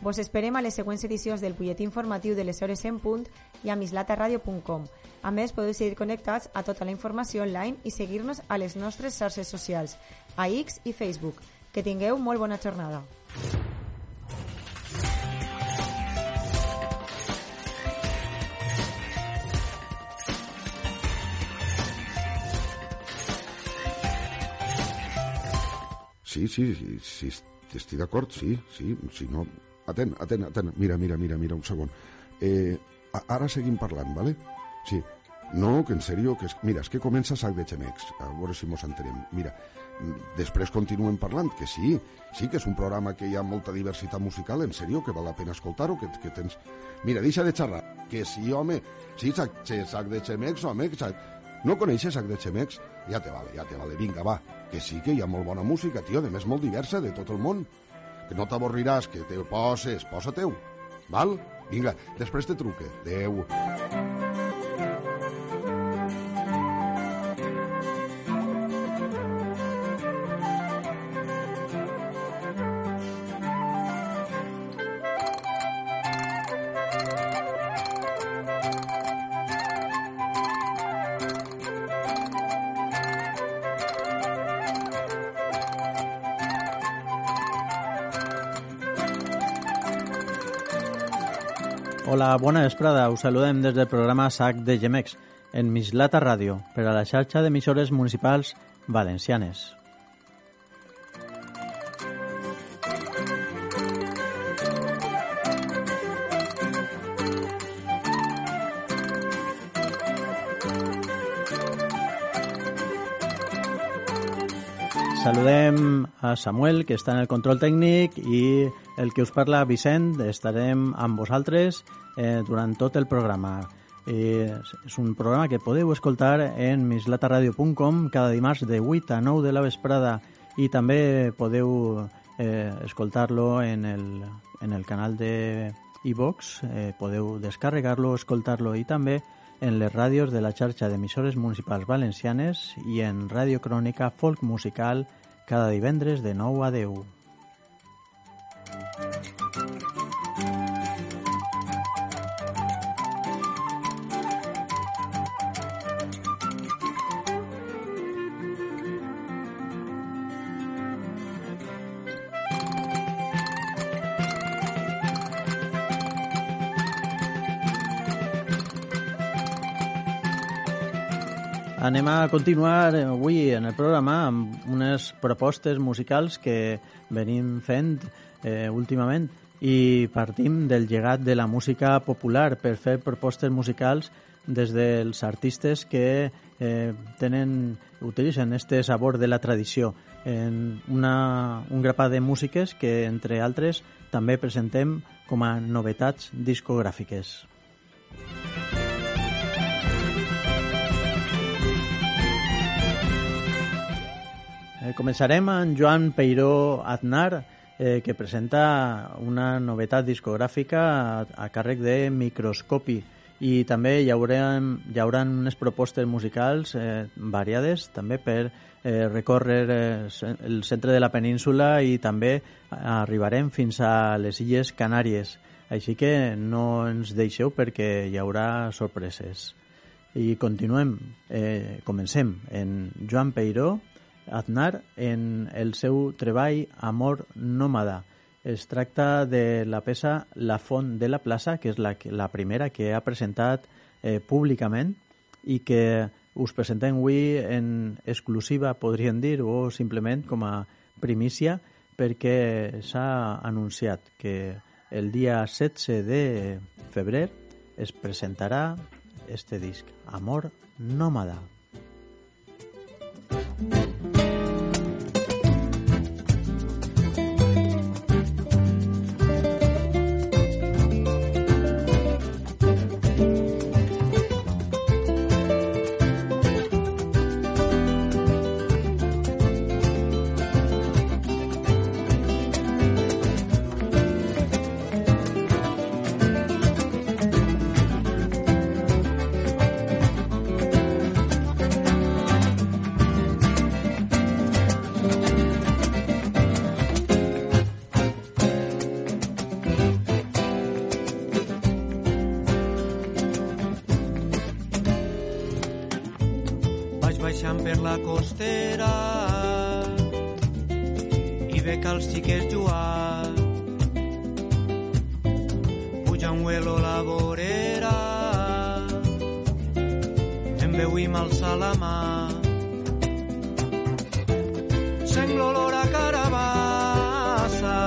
Vos esperem a les següents edicions del butlletí informatiu de les hores en punt i a mislataradio.com. A més, podeu seguir connectats a tota la informació online i seguir-nos a les nostres xarxes socials, a X i Facebook. Que tingueu molt bona jornada. Sí, sí, sí, sí estic d'acord, sí, sí, sí, no... Atent, atent, atent, mira, mira, mira, mira, un segon. Eh, ara seguim parlant, vale? Sí, no, que en sèrio, que és, mira, és que comença Sac de Xemecs, a veure si mos entenem. Mira, després continuem parlant, que sí, sí que és un programa que hi ha molta diversitat musical, en sèrio, que val la pena escoltar-ho, que, que tens... Mira, deixa de xerrar, que sí, home, sí, sac, sac de Xemecs, home, sac... No coneixes Sac de Xemecs? Ja te vale, ja te vale, vinga, va, que sí que hi ha molt bona música, tio, de més molt diversa, de tot el món. Que no t'avorriràs, que te poses, posa-teu, val? Vinga, després te truque. Adéu. Bona vesprada. Us saludem des del programa SAC de Gemex en Mislata Ràdio per a la xarxa d'emissores municipals valencianes. Saludem a Samuel, que està en el control tècnic, i el que us parla, Vicent. Estarem amb vosaltres eh, durant tot el programa. Eh, és un programa que podeu escoltar en mislataradio.com cada dimarts de 8 a 9 de la vesprada i també podeu eh, escoltar-lo en, el, en el canal de iVox, eh, podeu descarregar-lo, escoltar-lo i també en les ràdios de la xarxa d'emissores municipals valencianes i en Ràdio Crònica Folk Musical cada divendres de 9 a 10. Anem a continuar avui en el programa amb unes propostes musicals que venim fent eh, últimament i partim del llegat de la música popular per fer propostes musicals des dels artistes que eh, tenen, utilitzen este sabor de la tradició en una, un grapat de músiques que, entre altres, també presentem com a novetats discogràfiques. Eh, començarem amb Joan Peiró Aznar, eh, que presenta una novetat discogràfica a, a càrrec de Microscopi i també hi haurà, hi haurà unes propostes musicals eh, variades també per eh, recórrer eh, el centre de la península i també arribarem fins a les Illes Canàries. Així que no ens deixeu perquè hi haurà sorpreses. I continuem, eh, comencem en Joan Peiró, Aznar en el seu treball Amor Nòmada. Es tracta de la peça La font de la plaça, que és la, la primera que ha presentat eh, públicament i que us presentem avui en exclusiva, podríem dir, o simplement com a primícia, perquè s'ha anunciat que el dia 16 de febrer es presentarà este disc, Amor Nòmada. Els xiquets jugar. Puja un huelo la vorera, em veuim alçar la mà. Sent l'olor a carabassa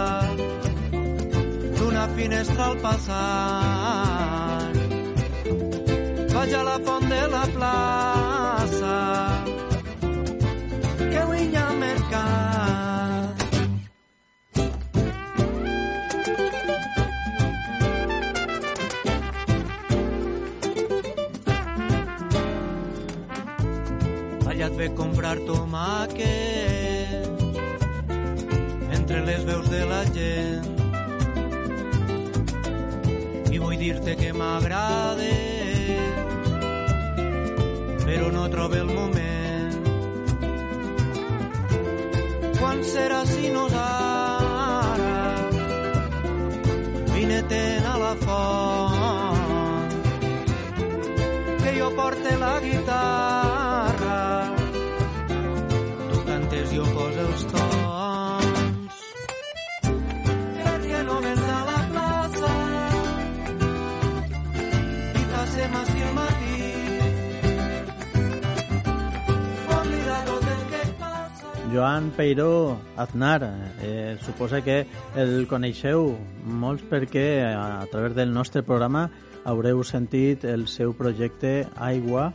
d'una finestra al passant. Vaig a la font de la plaça ve comprar tomàquet entre les veus de la gent. I vull dir-te que m'agrada però no trobo el moment. Quan serà si no ara? Vine-te'n a la font que jo porte la guitarra Joan Peiró Aznar, eh, suposa que el coneixeu molts perquè a, a través del nostre programa haureu sentit el seu projecte Aigua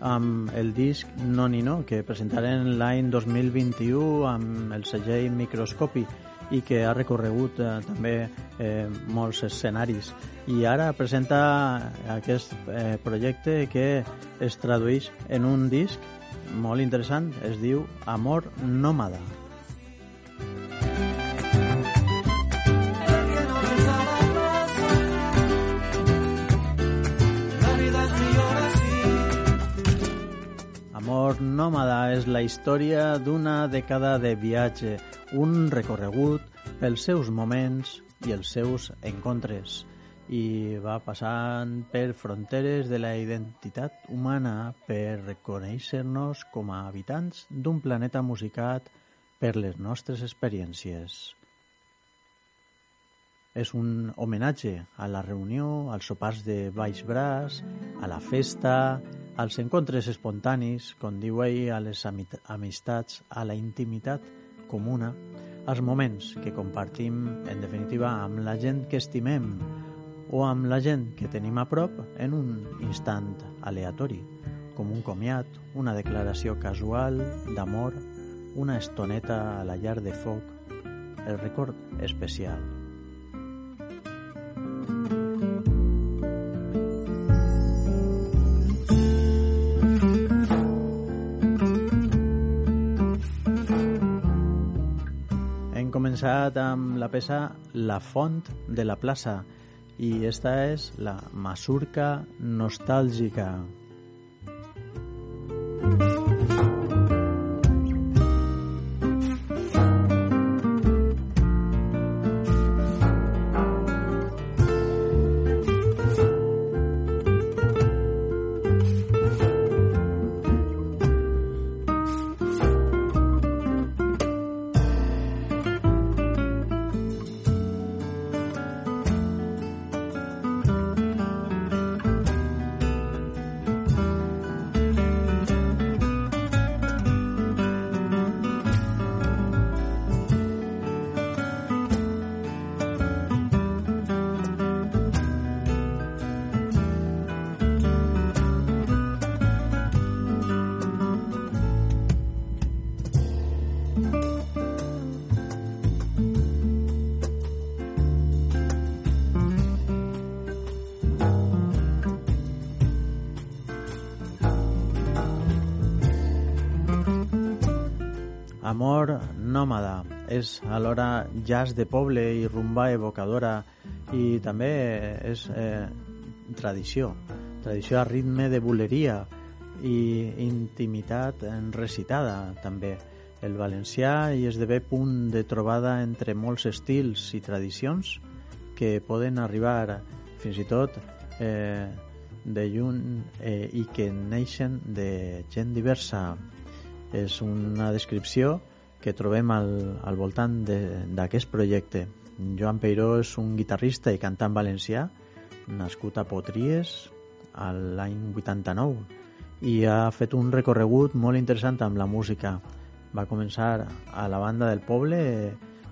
amb el disc No ni No, que presentaren l'any 2021 amb el segell Microscopi i que ha recorregut eh, també eh, molts escenaris. I ara presenta aquest eh, projecte que es tradueix en un disc molt interessant, es diu Amor Nòmada. Amor Nòmada és la història d'una dècada de viatge, un recorregut pels seus moments i els seus encontres i va passant per fronteres de la identitat humana per reconèixer-nos com a habitants d'un planeta musicat per les nostres experiències. És un homenatge a la reunió, als sopars de baix braç, a la festa, als encontres espontanis, com diu ell, a les ami- amistats, a la intimitat comuna, als moments que compartim, en definitiva, amb la gent que estimem o amb la gent que tenim a prop en un instant aleatori, com un comiat, una declaració casual d'amor, una estoneta a la llar de foc, el record especial. Hem començat amb la peça La font de la plaça i esta és la Masurca nostàlgica. Amor nòmada és alhora jazz de poble i rumba evocadora i també és eh, tradició, tradició a ritme de buleria i intimitat recitada també. El valencià hi esdevé punt de trobada entre molts estils i tradicions que poden arribar fins i tot eh, de lluny eh, i que neixen de gent diversa. És una descripció que trobem al, al voltant d'aquest projecte. Joan Peiró és un guitarrista i cantant valencià, nascut a Potries l'any 89 i ha fet un recorregut molt interessant amb la música. Va començar a la banda del poble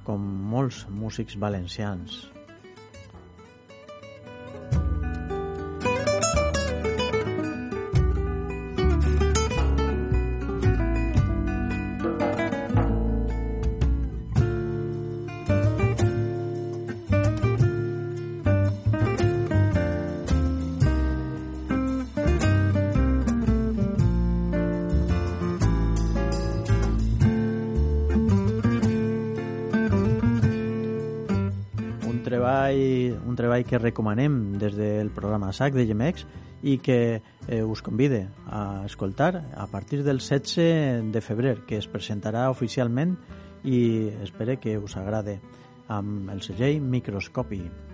com molts músics valencians. Que recomanem des del programa SAC de Gemex i que eh, us convide a escoltar a partir del 16 de febrer, que es presentarà oficialment i espero que us agrade amb el segell Microscopi.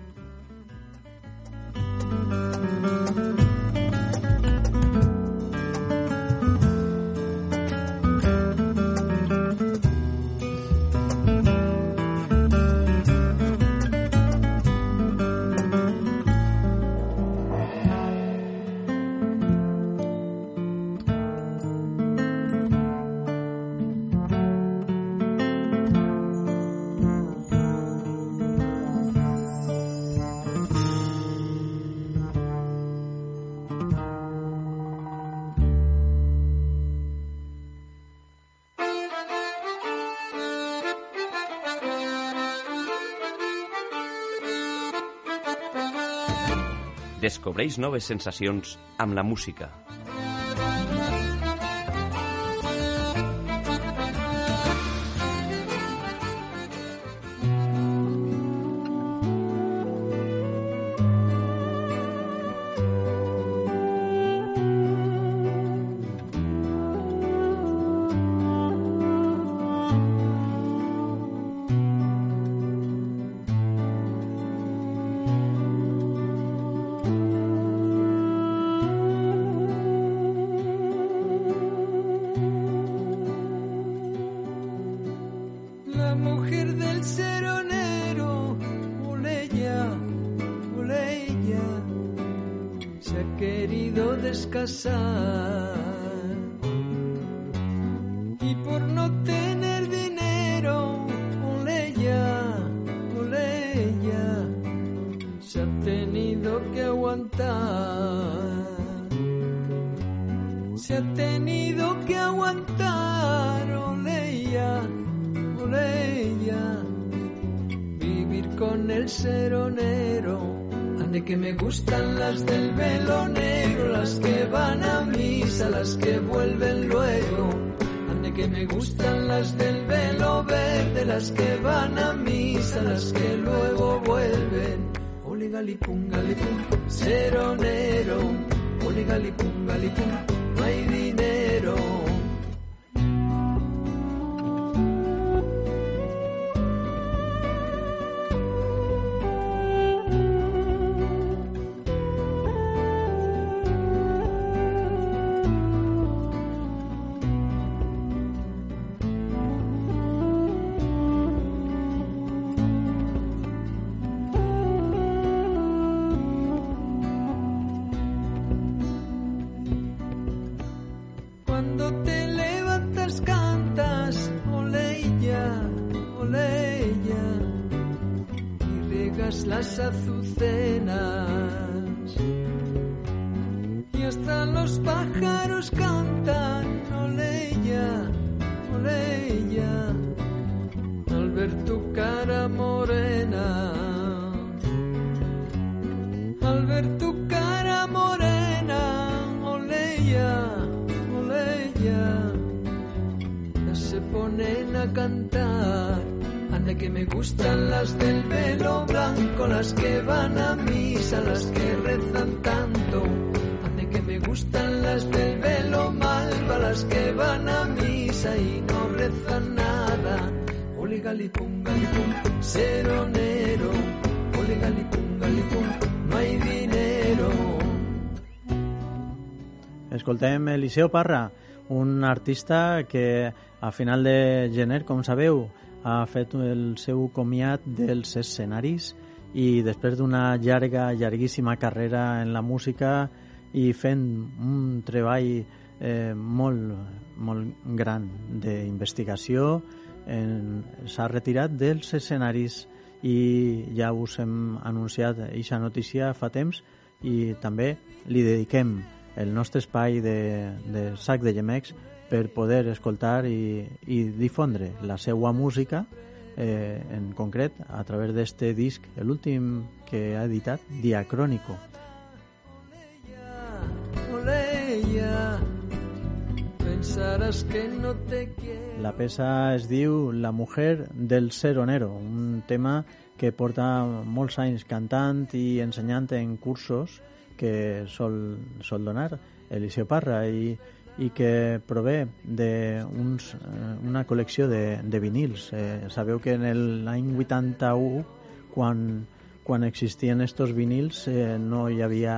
Descobreix noves sensacions amb la música. casar. Las azucenas Escoltem Eliseo Parra, un artista que a final de gener, com sabeu, ha fet el seu comiat dels escenaris i després d'una llarga, llarguíssima carrera en la música i fent un treball eh, molt, molt gran d'investigació, s'ha retirat dels escenaris i ja us hem anunciat aquesta notícia fa temps i també li dediquem el nostre espai de, de sac de gemecs per poder escoltar i, i difondre la seva música eh, en concret a través d'este disc, l'últim que ha editat, Diacrónico. La peça es diu La mujer del seronero, un tema que porta molts anys cantant i ensenyant en cursos que sol, sol donar Eliseo Parra i, i que prové d'una eh, col·lecció de, de vinils. Eh, sabeu que en l'any 81, quan, quan existien estos vinils, eh, no hi havia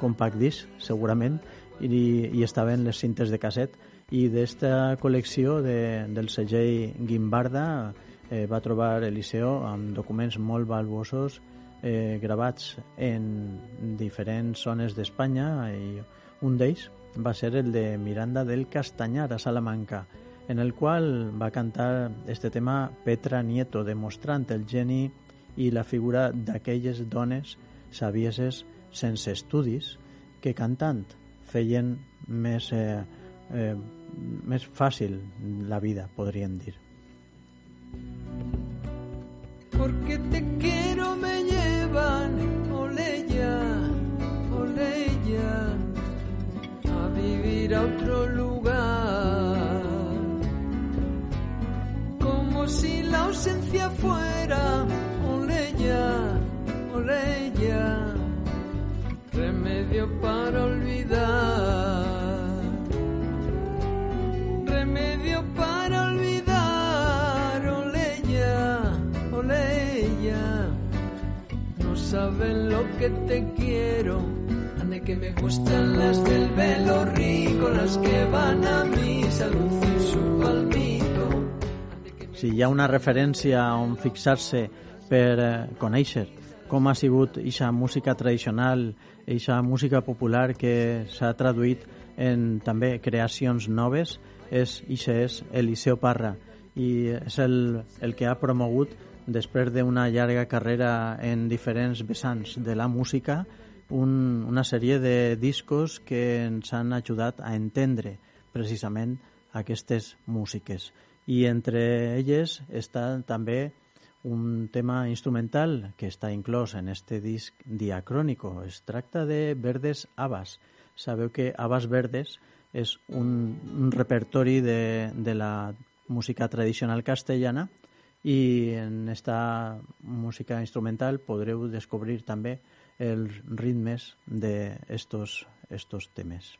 compact disc, segurament, i, i estaven les cintes de casset. I d'esta col·lecció de, del segell Guimbarda eh, va trobar Eliseo amb documents molt valuosos eh, gravats en diferents zones d'Espanya i un d'ells va ser el de Miranda del Castanyar a Salamanca, en el qual va cantar este tema Petra Nieto, demostrant el geni i la figura d'aquelles dones savieses sense estudis que cantant feien més, eh, eh, més fàcil la vida, podríem dir. Porque te quiero me llevan, oleya, oleya, a vivir a otro lugar. Como si la ausencia fuera, oleya, oleya, remedio para olvidar. Saben lo que te quiero. Ande que me gustan las del velo rico, las que van a misa, lucir su palmito. Si hi ha una referència on fixar-se per eh, conèixer com ha sigut aquesta música tradicional, aquesta música popular que s'ha traduït en també creacions noves, és, ixe és Eliseo Parra i és el, el que ha promogut després d'una llarga carrera en diferents vessants de la música un, una sèrie de discos que ens han ajudat a entendre precisament aquestes músiques i entre elles està també un tema instrumental que està inclòs en este disc diacrónico. Es tracta de Verdes Habas. Sabeu que Habas Verdes és un, un repertori de, de la música tradicional castellana i en esta música instrumental podreu descobrir també els ritmes d'estos estos temes.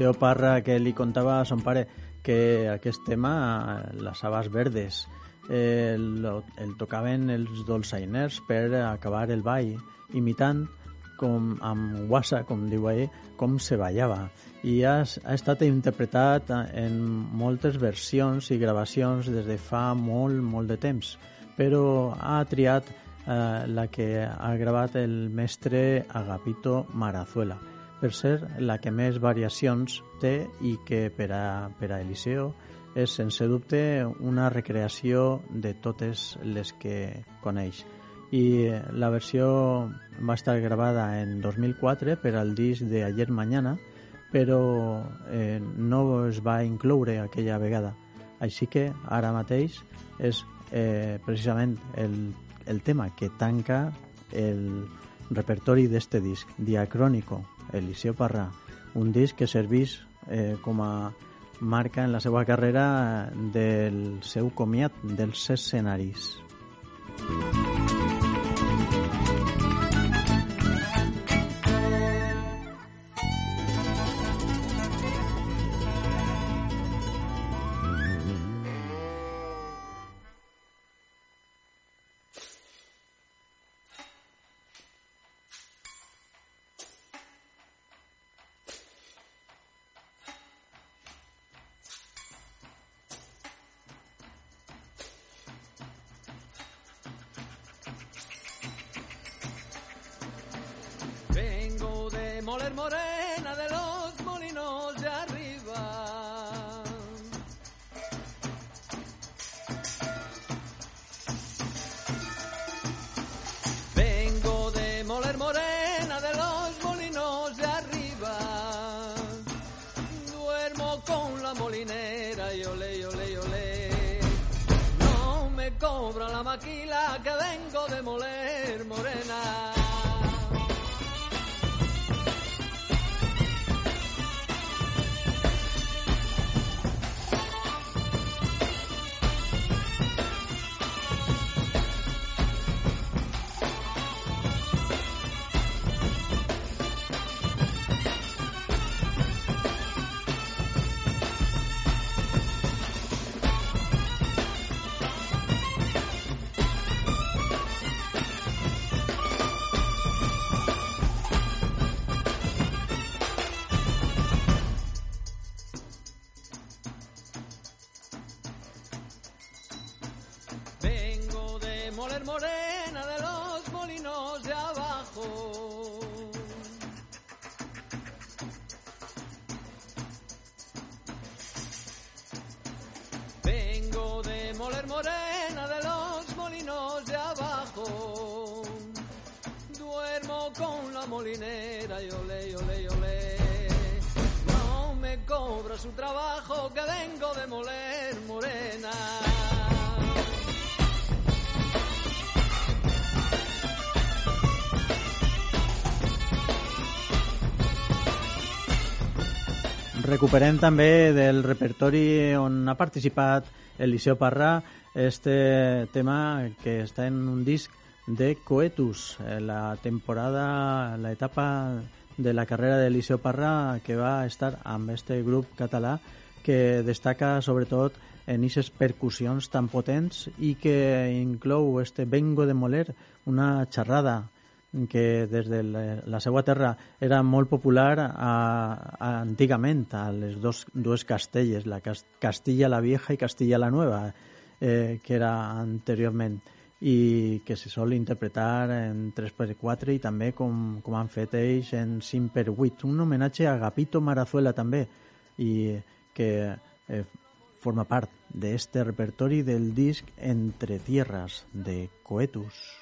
Eliseo Parra que li contava a son pare que aquest tema, les habas verdes, eh, el, el tocaven els dolçainers per acabar el ball, imitant com amb guassa, com diu ell, com se ballava. I ha, ha estat interpretat en moltes versions i gravacions des de fa molt, molt de temps, però ha triat eh, la que ha gravat el mestre Agapito Marazuela per ser la que més variacions té i que per a, per a Eliseo és sense dubte una recreació de totes les que coneix. I la versió va estar gravada en 2004 per al disc de Ayer Mañana, però eh, no es va incloure aquella vegada. Així que ara mateix és eh, precisament el, el tema que tanca el repertori d'este disc, Diacrónico, Eliseo Parrà, un disc que serveix eh, com a marca en la seva carrera del seu comiat dels escenaris. Música Recuperem també del repertori on ha participat Eliseo Parra este tema que està en un disc de Coetus, eh, la temporada, la etapa de la carrera de Eliseo Parra que va estar amb este grup català que destaca sobretot en aquestes percussions tan potents i que inclou este Vengo de Moler, una xerrada que des de la, la seva terra era molt popular a, a, antigament a les dos, dues castelles, la Castilla la Vieja i Castilla la Nueva, eh, que era anteriorment i que se sol interpretar en 3x4 i també com, com han fet ells en 5x8 un homenatge a Agapito Marazuela també i que eh, forma part d'este repertori del disc Entre Tierras de Coetus.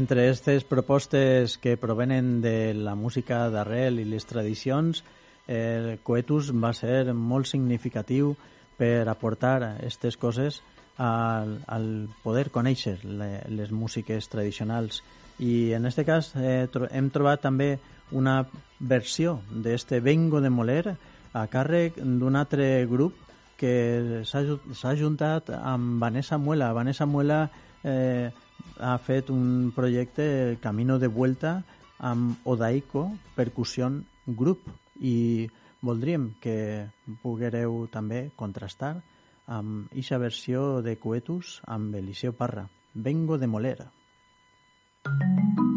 Entre aquestes propostes que provenen de la música d'arrel i les tradicions, el Coetus va ser molt significatiu per aportar aquestes coses al, al poder conèixer le, les músiques tradicionals. I en aquest cas eh, tro hem trobat també una versió d'este Vengo de Moler a càrrec d'un altre grup que s'ha juntat amb Vanessa Muela. Vanessa Muela eh, ha fet un projecte Camino de Vuelta amb Odaico Percussion Group i voldríem que poguereu també contrastar amb eixa versió de Coetus amb Eliseo Parra. Vengo de Molera. Vengo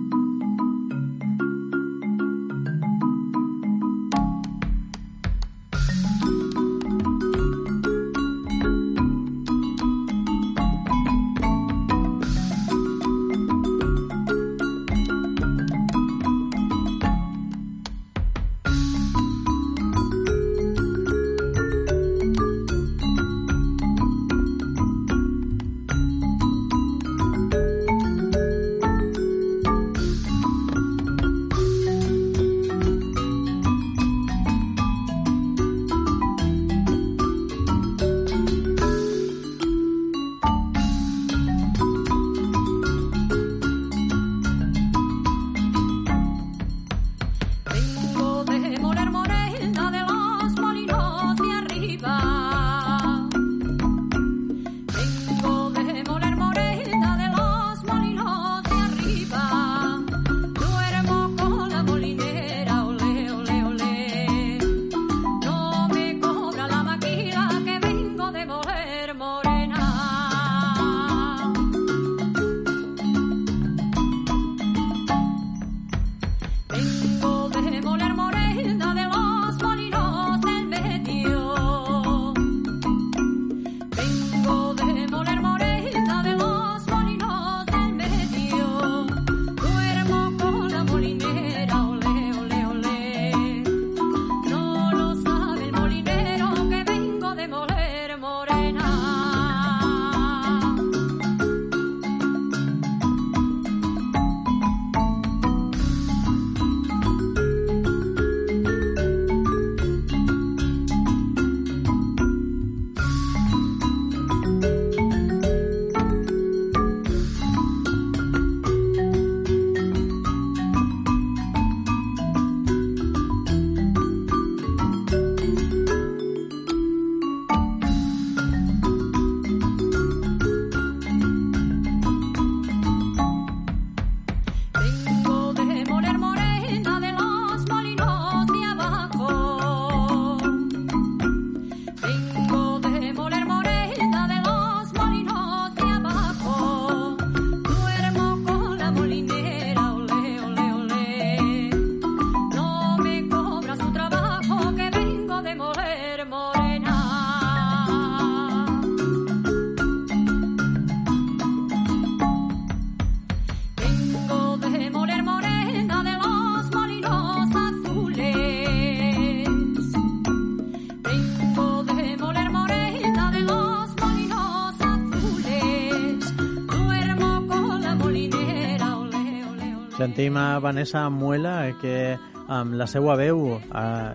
Sentim a Vanessa Muela que amb la seva veu eh,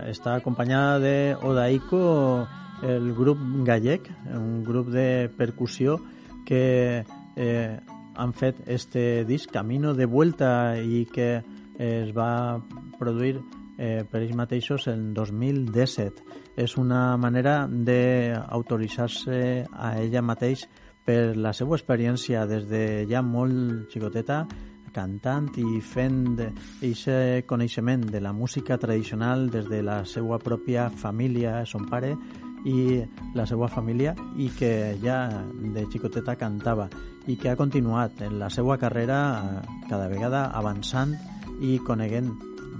està acompanyada de Odaiko, el grup gallec, un grup de percussió que eh, han fet este disc Camino de Vuelta i que eh, es va produir eh, per ells mateixos en 2017. És una manera d'autoritzar-se a ella mateix per la seva experiència des de ja molt xicoteta cantant i fent aquest coneixement de la música tradicional des de la seva pròpia família, son pare i la seva família i que ja de xicoteta cantava i que ha continuat en la seva carrera eh, cada vegada avançant i coneguent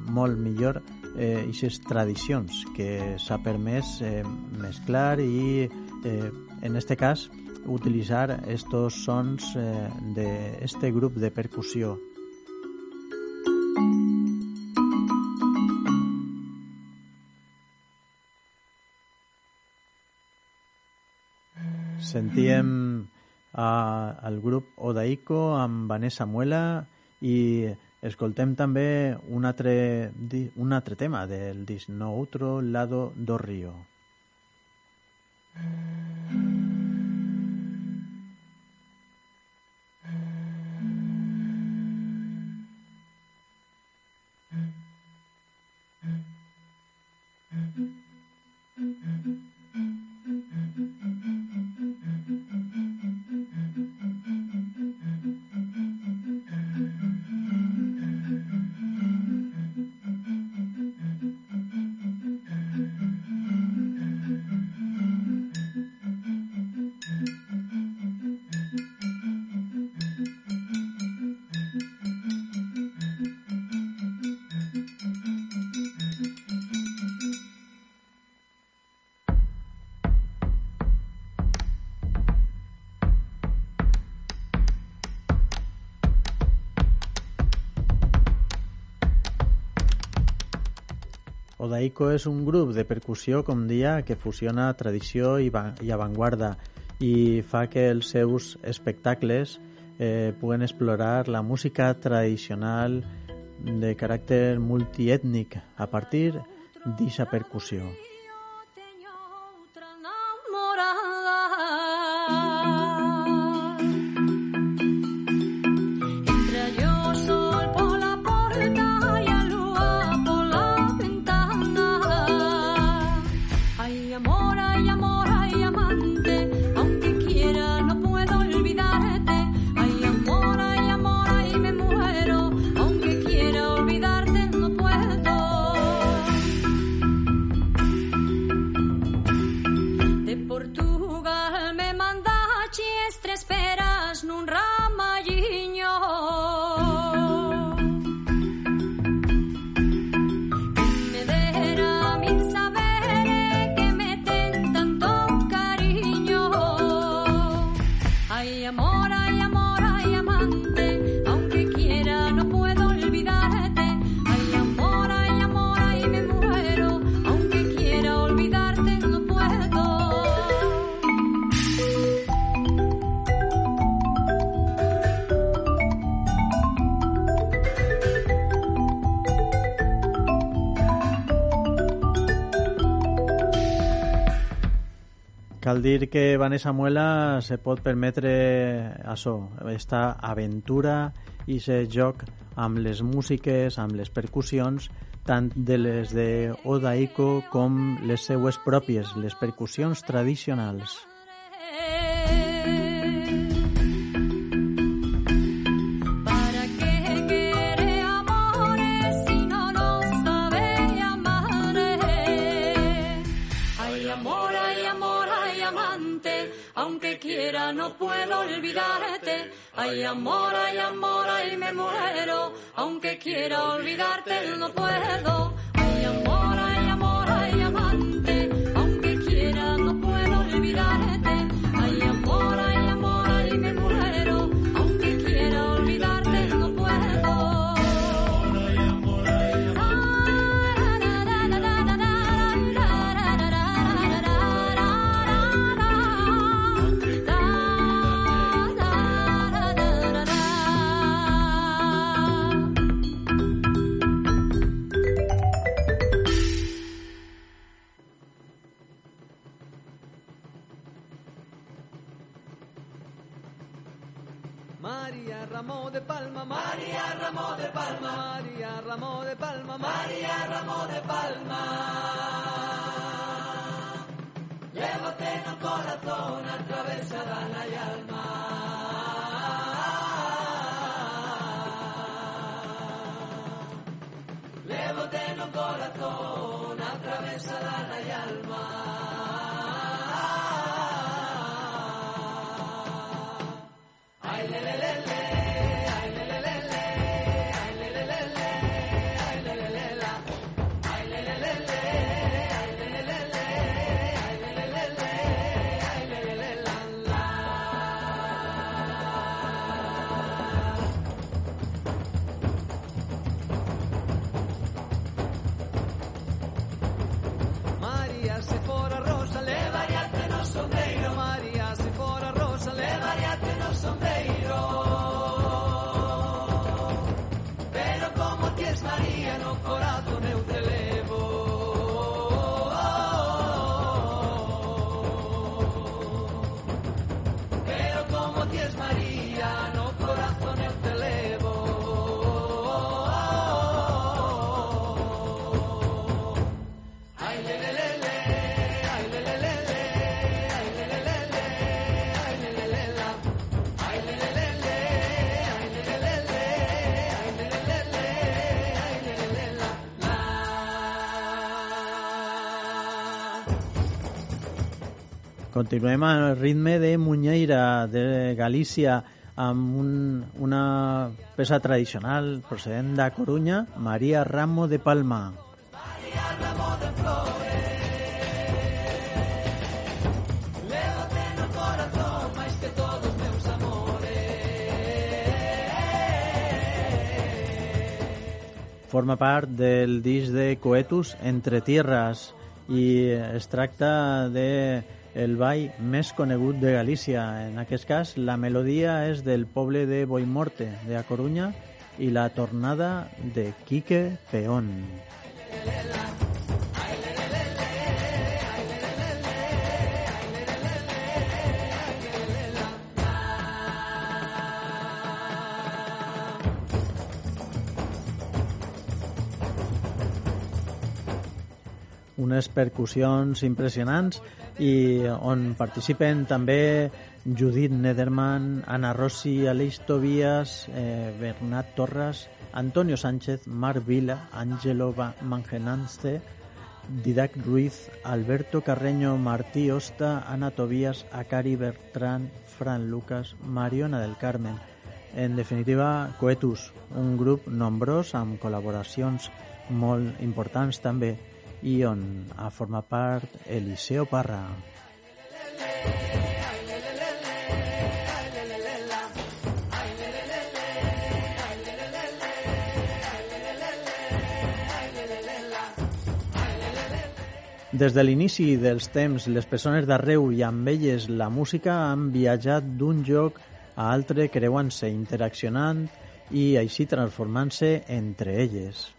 molt millor eh, aquestes tradicions que s'ha permès eh, mesclar i eh, en este cas utilitzar estos sons eh, de este grup de percussió sentíem a, al grup Odaiko amb Vanessa Muela i escoltem també un altre, un altre tema del disc No Outro Lado do Río. Mm-hmm. Odaiko és un grup de percussió, com dia, que fusiona tradició i, i avantguarda i fa que els seus espectacles eh, puguen explorar la música tradicional de caràcter multiètnic a partir d'aquesta percussió. Cal dir que Vanessa Muela se pot permetre això, esta aventura i se joc amb les músiques, amb les percussions, tant de les de Odaiko com les seues pròpies, les percussions tradicionals. No puedo olvidarte. Ay amor, ay amor, ay me muero, aunque quiera olvidarte no puedo. Ramón de Palma, María Ramón de Palma, María Ramón de Palma, María Ramón de Palma. Continuem al ritme de Munyeira, de Galícia, amb un, una peça tradicional procedent de Corunya, Maria Ramo de Palma. Forma part del disc de Coetus Entre Tierras i es tracta de el ball més conegut de Galícia. En aquest cas, la melodia és del poble de Boimorte, de A Corunya, i la tornada de Quique Peón. unes percussions impressionants i on participen també Judit Nederman, Ana Rossi, Aleix Tobias, eh, Bernat Torres, Antonio Sánchez, Marc Vila, Angelo Mangenance, Didac Ruiz, Alberto Carreño, Martí Osta, Ana Tobías, Acari Bertrán, Fran Lucas, Mariona del Carmen. En definitiva, Coetus, un grup nombrós amb col·laboracions molt importants també i on ha format part Eliseo Parra. Des de l'inici dels temps, les persones d'arreu i amb elles la música han viatjat d'un lloc a altre creuant-se, interaccionant i així transformant-se entre elles.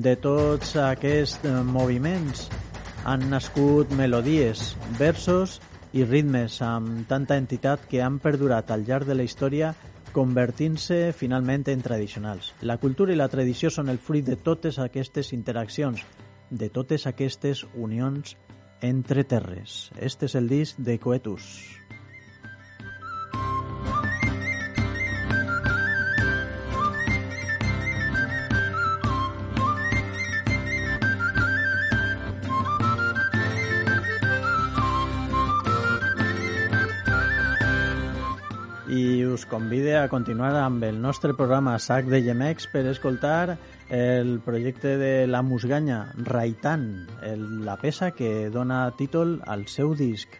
De tots aquests eh, moviments han nascut melodies, versos i ritmes amb tanta entitat que han perdurat al llarg de la història convertint-se finalment en tradicionals. La cultura i la tradició són el fruit de totes aquestes interaccions, de totes aquestes unions entre terres. Este és el disc de Coetus. Convide a continuar amb el nostre programa Sac de Gemecs per escoltar el projecte de la Musganya, Raitan, el, la peça que dona títol al seu disc.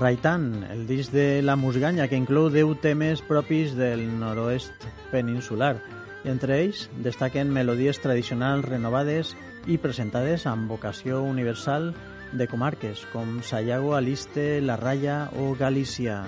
Raitan, el disc de La Musganya, que inclou 10 temes propis del noroest peninsular. Entre ells destaquen melodies tradicionals renovades i presentades amb vocació universal de comarques com Sayago, Aliste, La Raya o Galícia.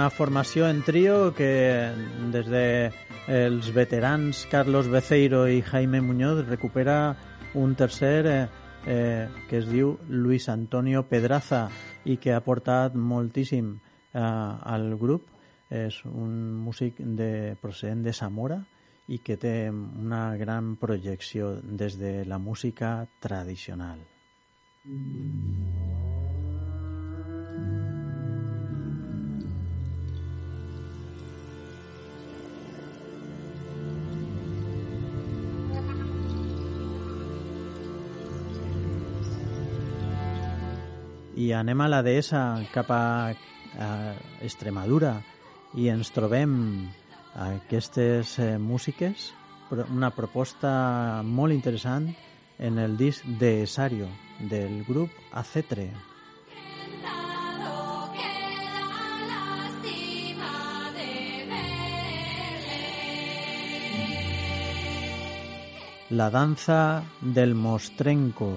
Una formació en trio que des de els veterans Carlos Beceiro i Jaime Muñoz recupera un tercer eh, eh, que es diu Luis Antonio Pedraza i que ha portat moltíssim eh, al grup. És un músic de, procedent de Zamora i que té una gran projecció des de la música tradicional. I anem a la dehesa cap a, a Extremadura i ens trobem aquestes eh, músiques, una proposta molt interessant en el disc de Esario del grup Acetre. La danza del mostrenco.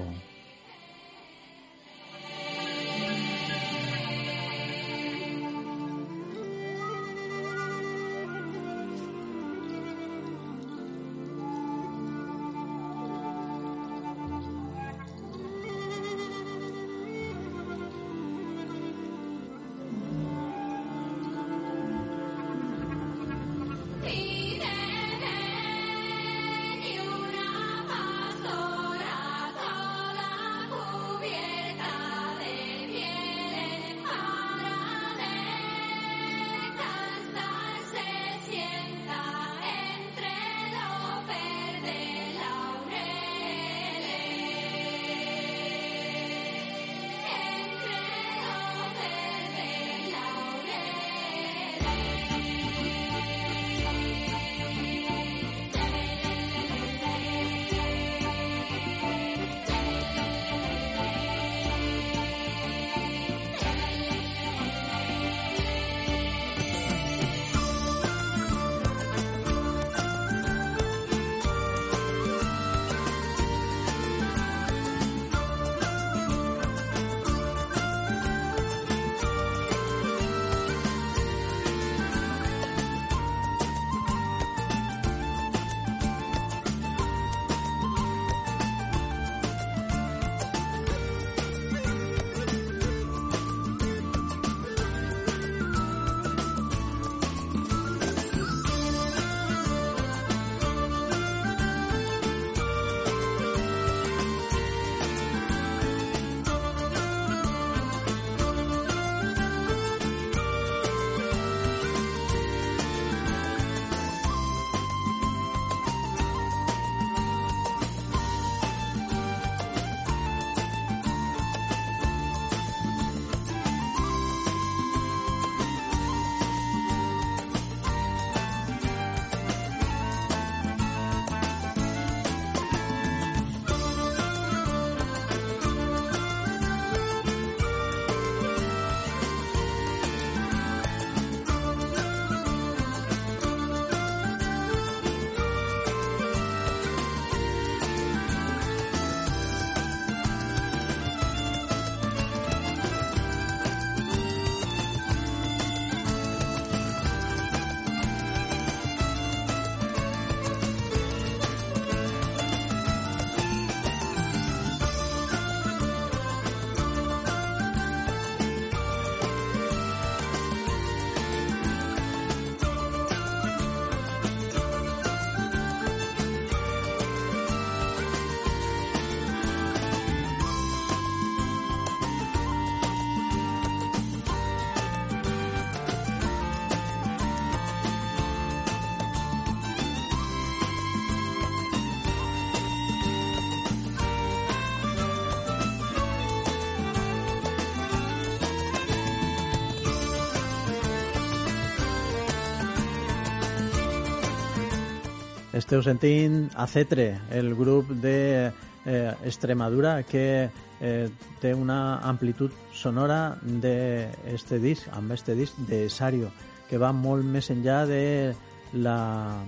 Esteu sentint a Cetre, el grup de eh, Extremadura que eh, té una amplitud sonora d'este disc, amb este disc de Sario, que va molt més enllà de la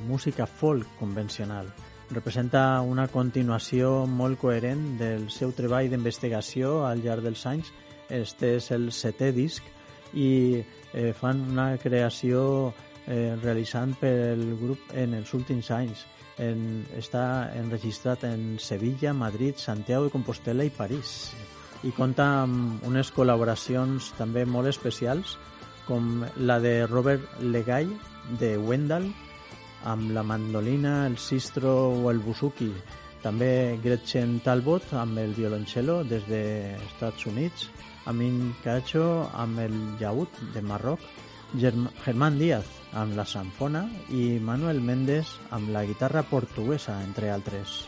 música folk convencional. Representa una continuació molt coherent del seu treball d'investigació al llarg dels anys. Este és el setè disc i eh, fan una creació eh, realitzant pel grup en els últims anys. En, està enregistrat en Sevilla, Madrid, Santiago de Compostela i París. I compta amb unes col·laboracions també molt especials, com la de Robert Legay, de Wendell, amb la mandolina, el sistro o el busuki. També Gretchen Talbot amb el violoncello des dels Estats Units, Amin Cacho amb el llaüt de Marroc, Germ Germán Díaz amb la sanfona i Manuel Méndez amb la guitarra portuguesa, entre altres.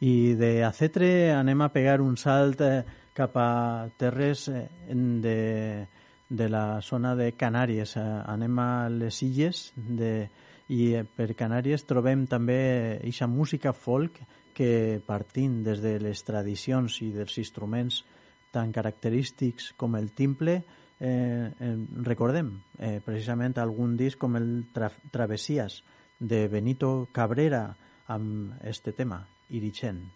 I de Acetre anem a pegar un salt eh, cap a terres eh, de, de la zona de Canàries. Eh, anem a les illes de, i per Canàries trobem també eixa música folk que partint des de les tradicions i dels instruments tan característics com el timple eh, eh, recordem eh, precisament algun disc com el Tra Travesías de Benito Cabrera amb este tema, Irichen.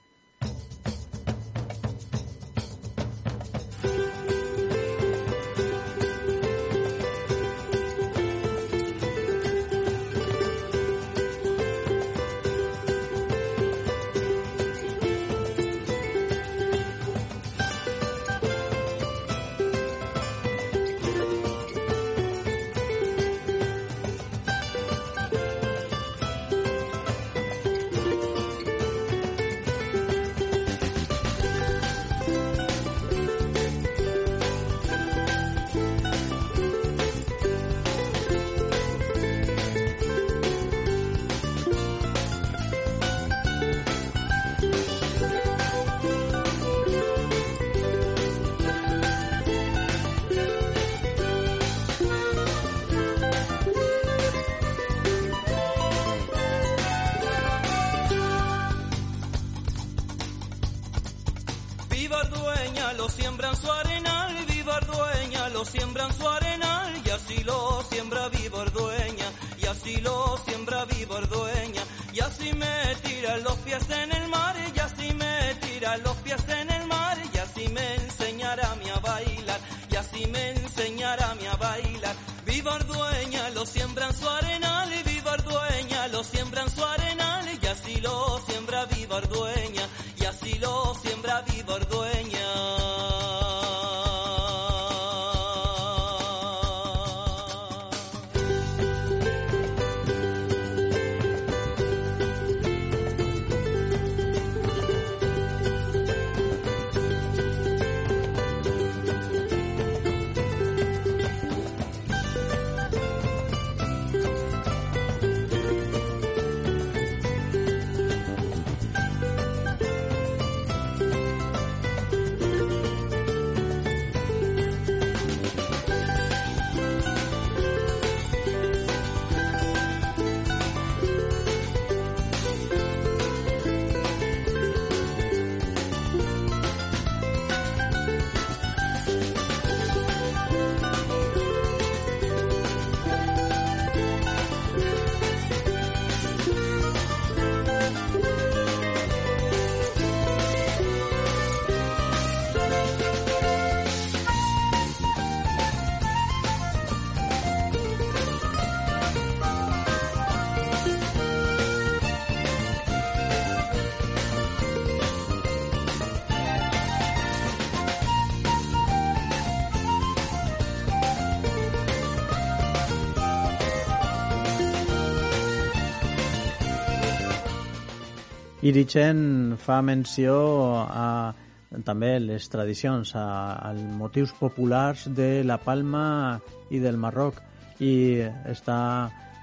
Irichen fa menció a també les tradicions, a, als motius populars de la Palma i del Marroc i està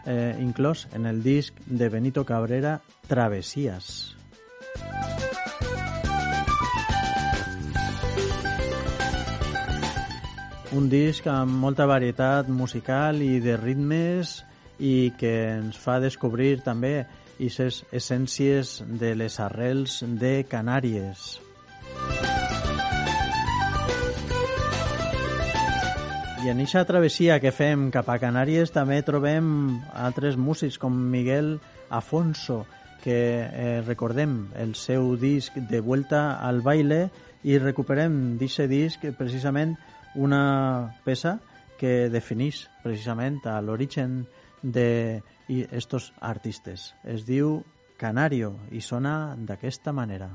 eh, inclòs en el disc de Benito Cabrera Travesías. un disc amb molta varietat musical i de ritmes i que ens fa descobrir també aquestes essències de les arrels de Canàries. I en eixa travessia que fem cap a Canàries també trobem altres músics com Miguel Afonso, que eh, recordem el seu disc de Vuelta al Baile i recuperem d'aquest disc precisament una peça que defineix precisament a l'origen de estos artistes. Es diu Canario i sona d'aquesta manera.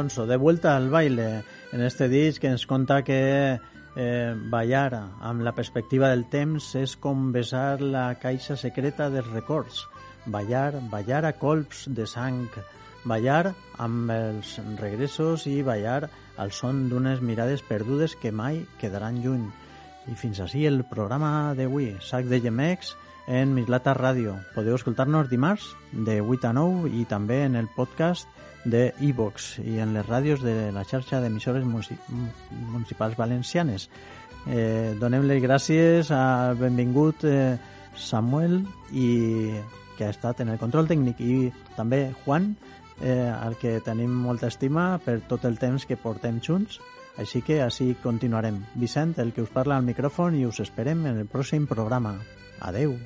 Miguel Afonso, de vuelta al baile en este disc ens conta que eh, ballar amb la perspectiva del temps és com besar la caixa secreta dels records. Ballar, ballar a colps de sang, ballar amb els regressos i ballar al son d'unes mirades perdudes que mai quedaran lluny. I fins així el programa d'avui, Sac de Gemecs, en Mislata Ràdio. Podeu escoltar-nos dimarts de 8 a 9 i també en el podcast de iVox i en les ràdios de la xarxa d'emissores municipals valencianes. Eh, donem les gràcies al benvingut eh, Samuel i que ha estat en el control tècnic i també Juan, eh, al que tenim molta estima per tot el temps que portem junts. Així que així continuarem. Vicent, el que us parla al micròfon i us esperem en el pròxim programa. Adeu.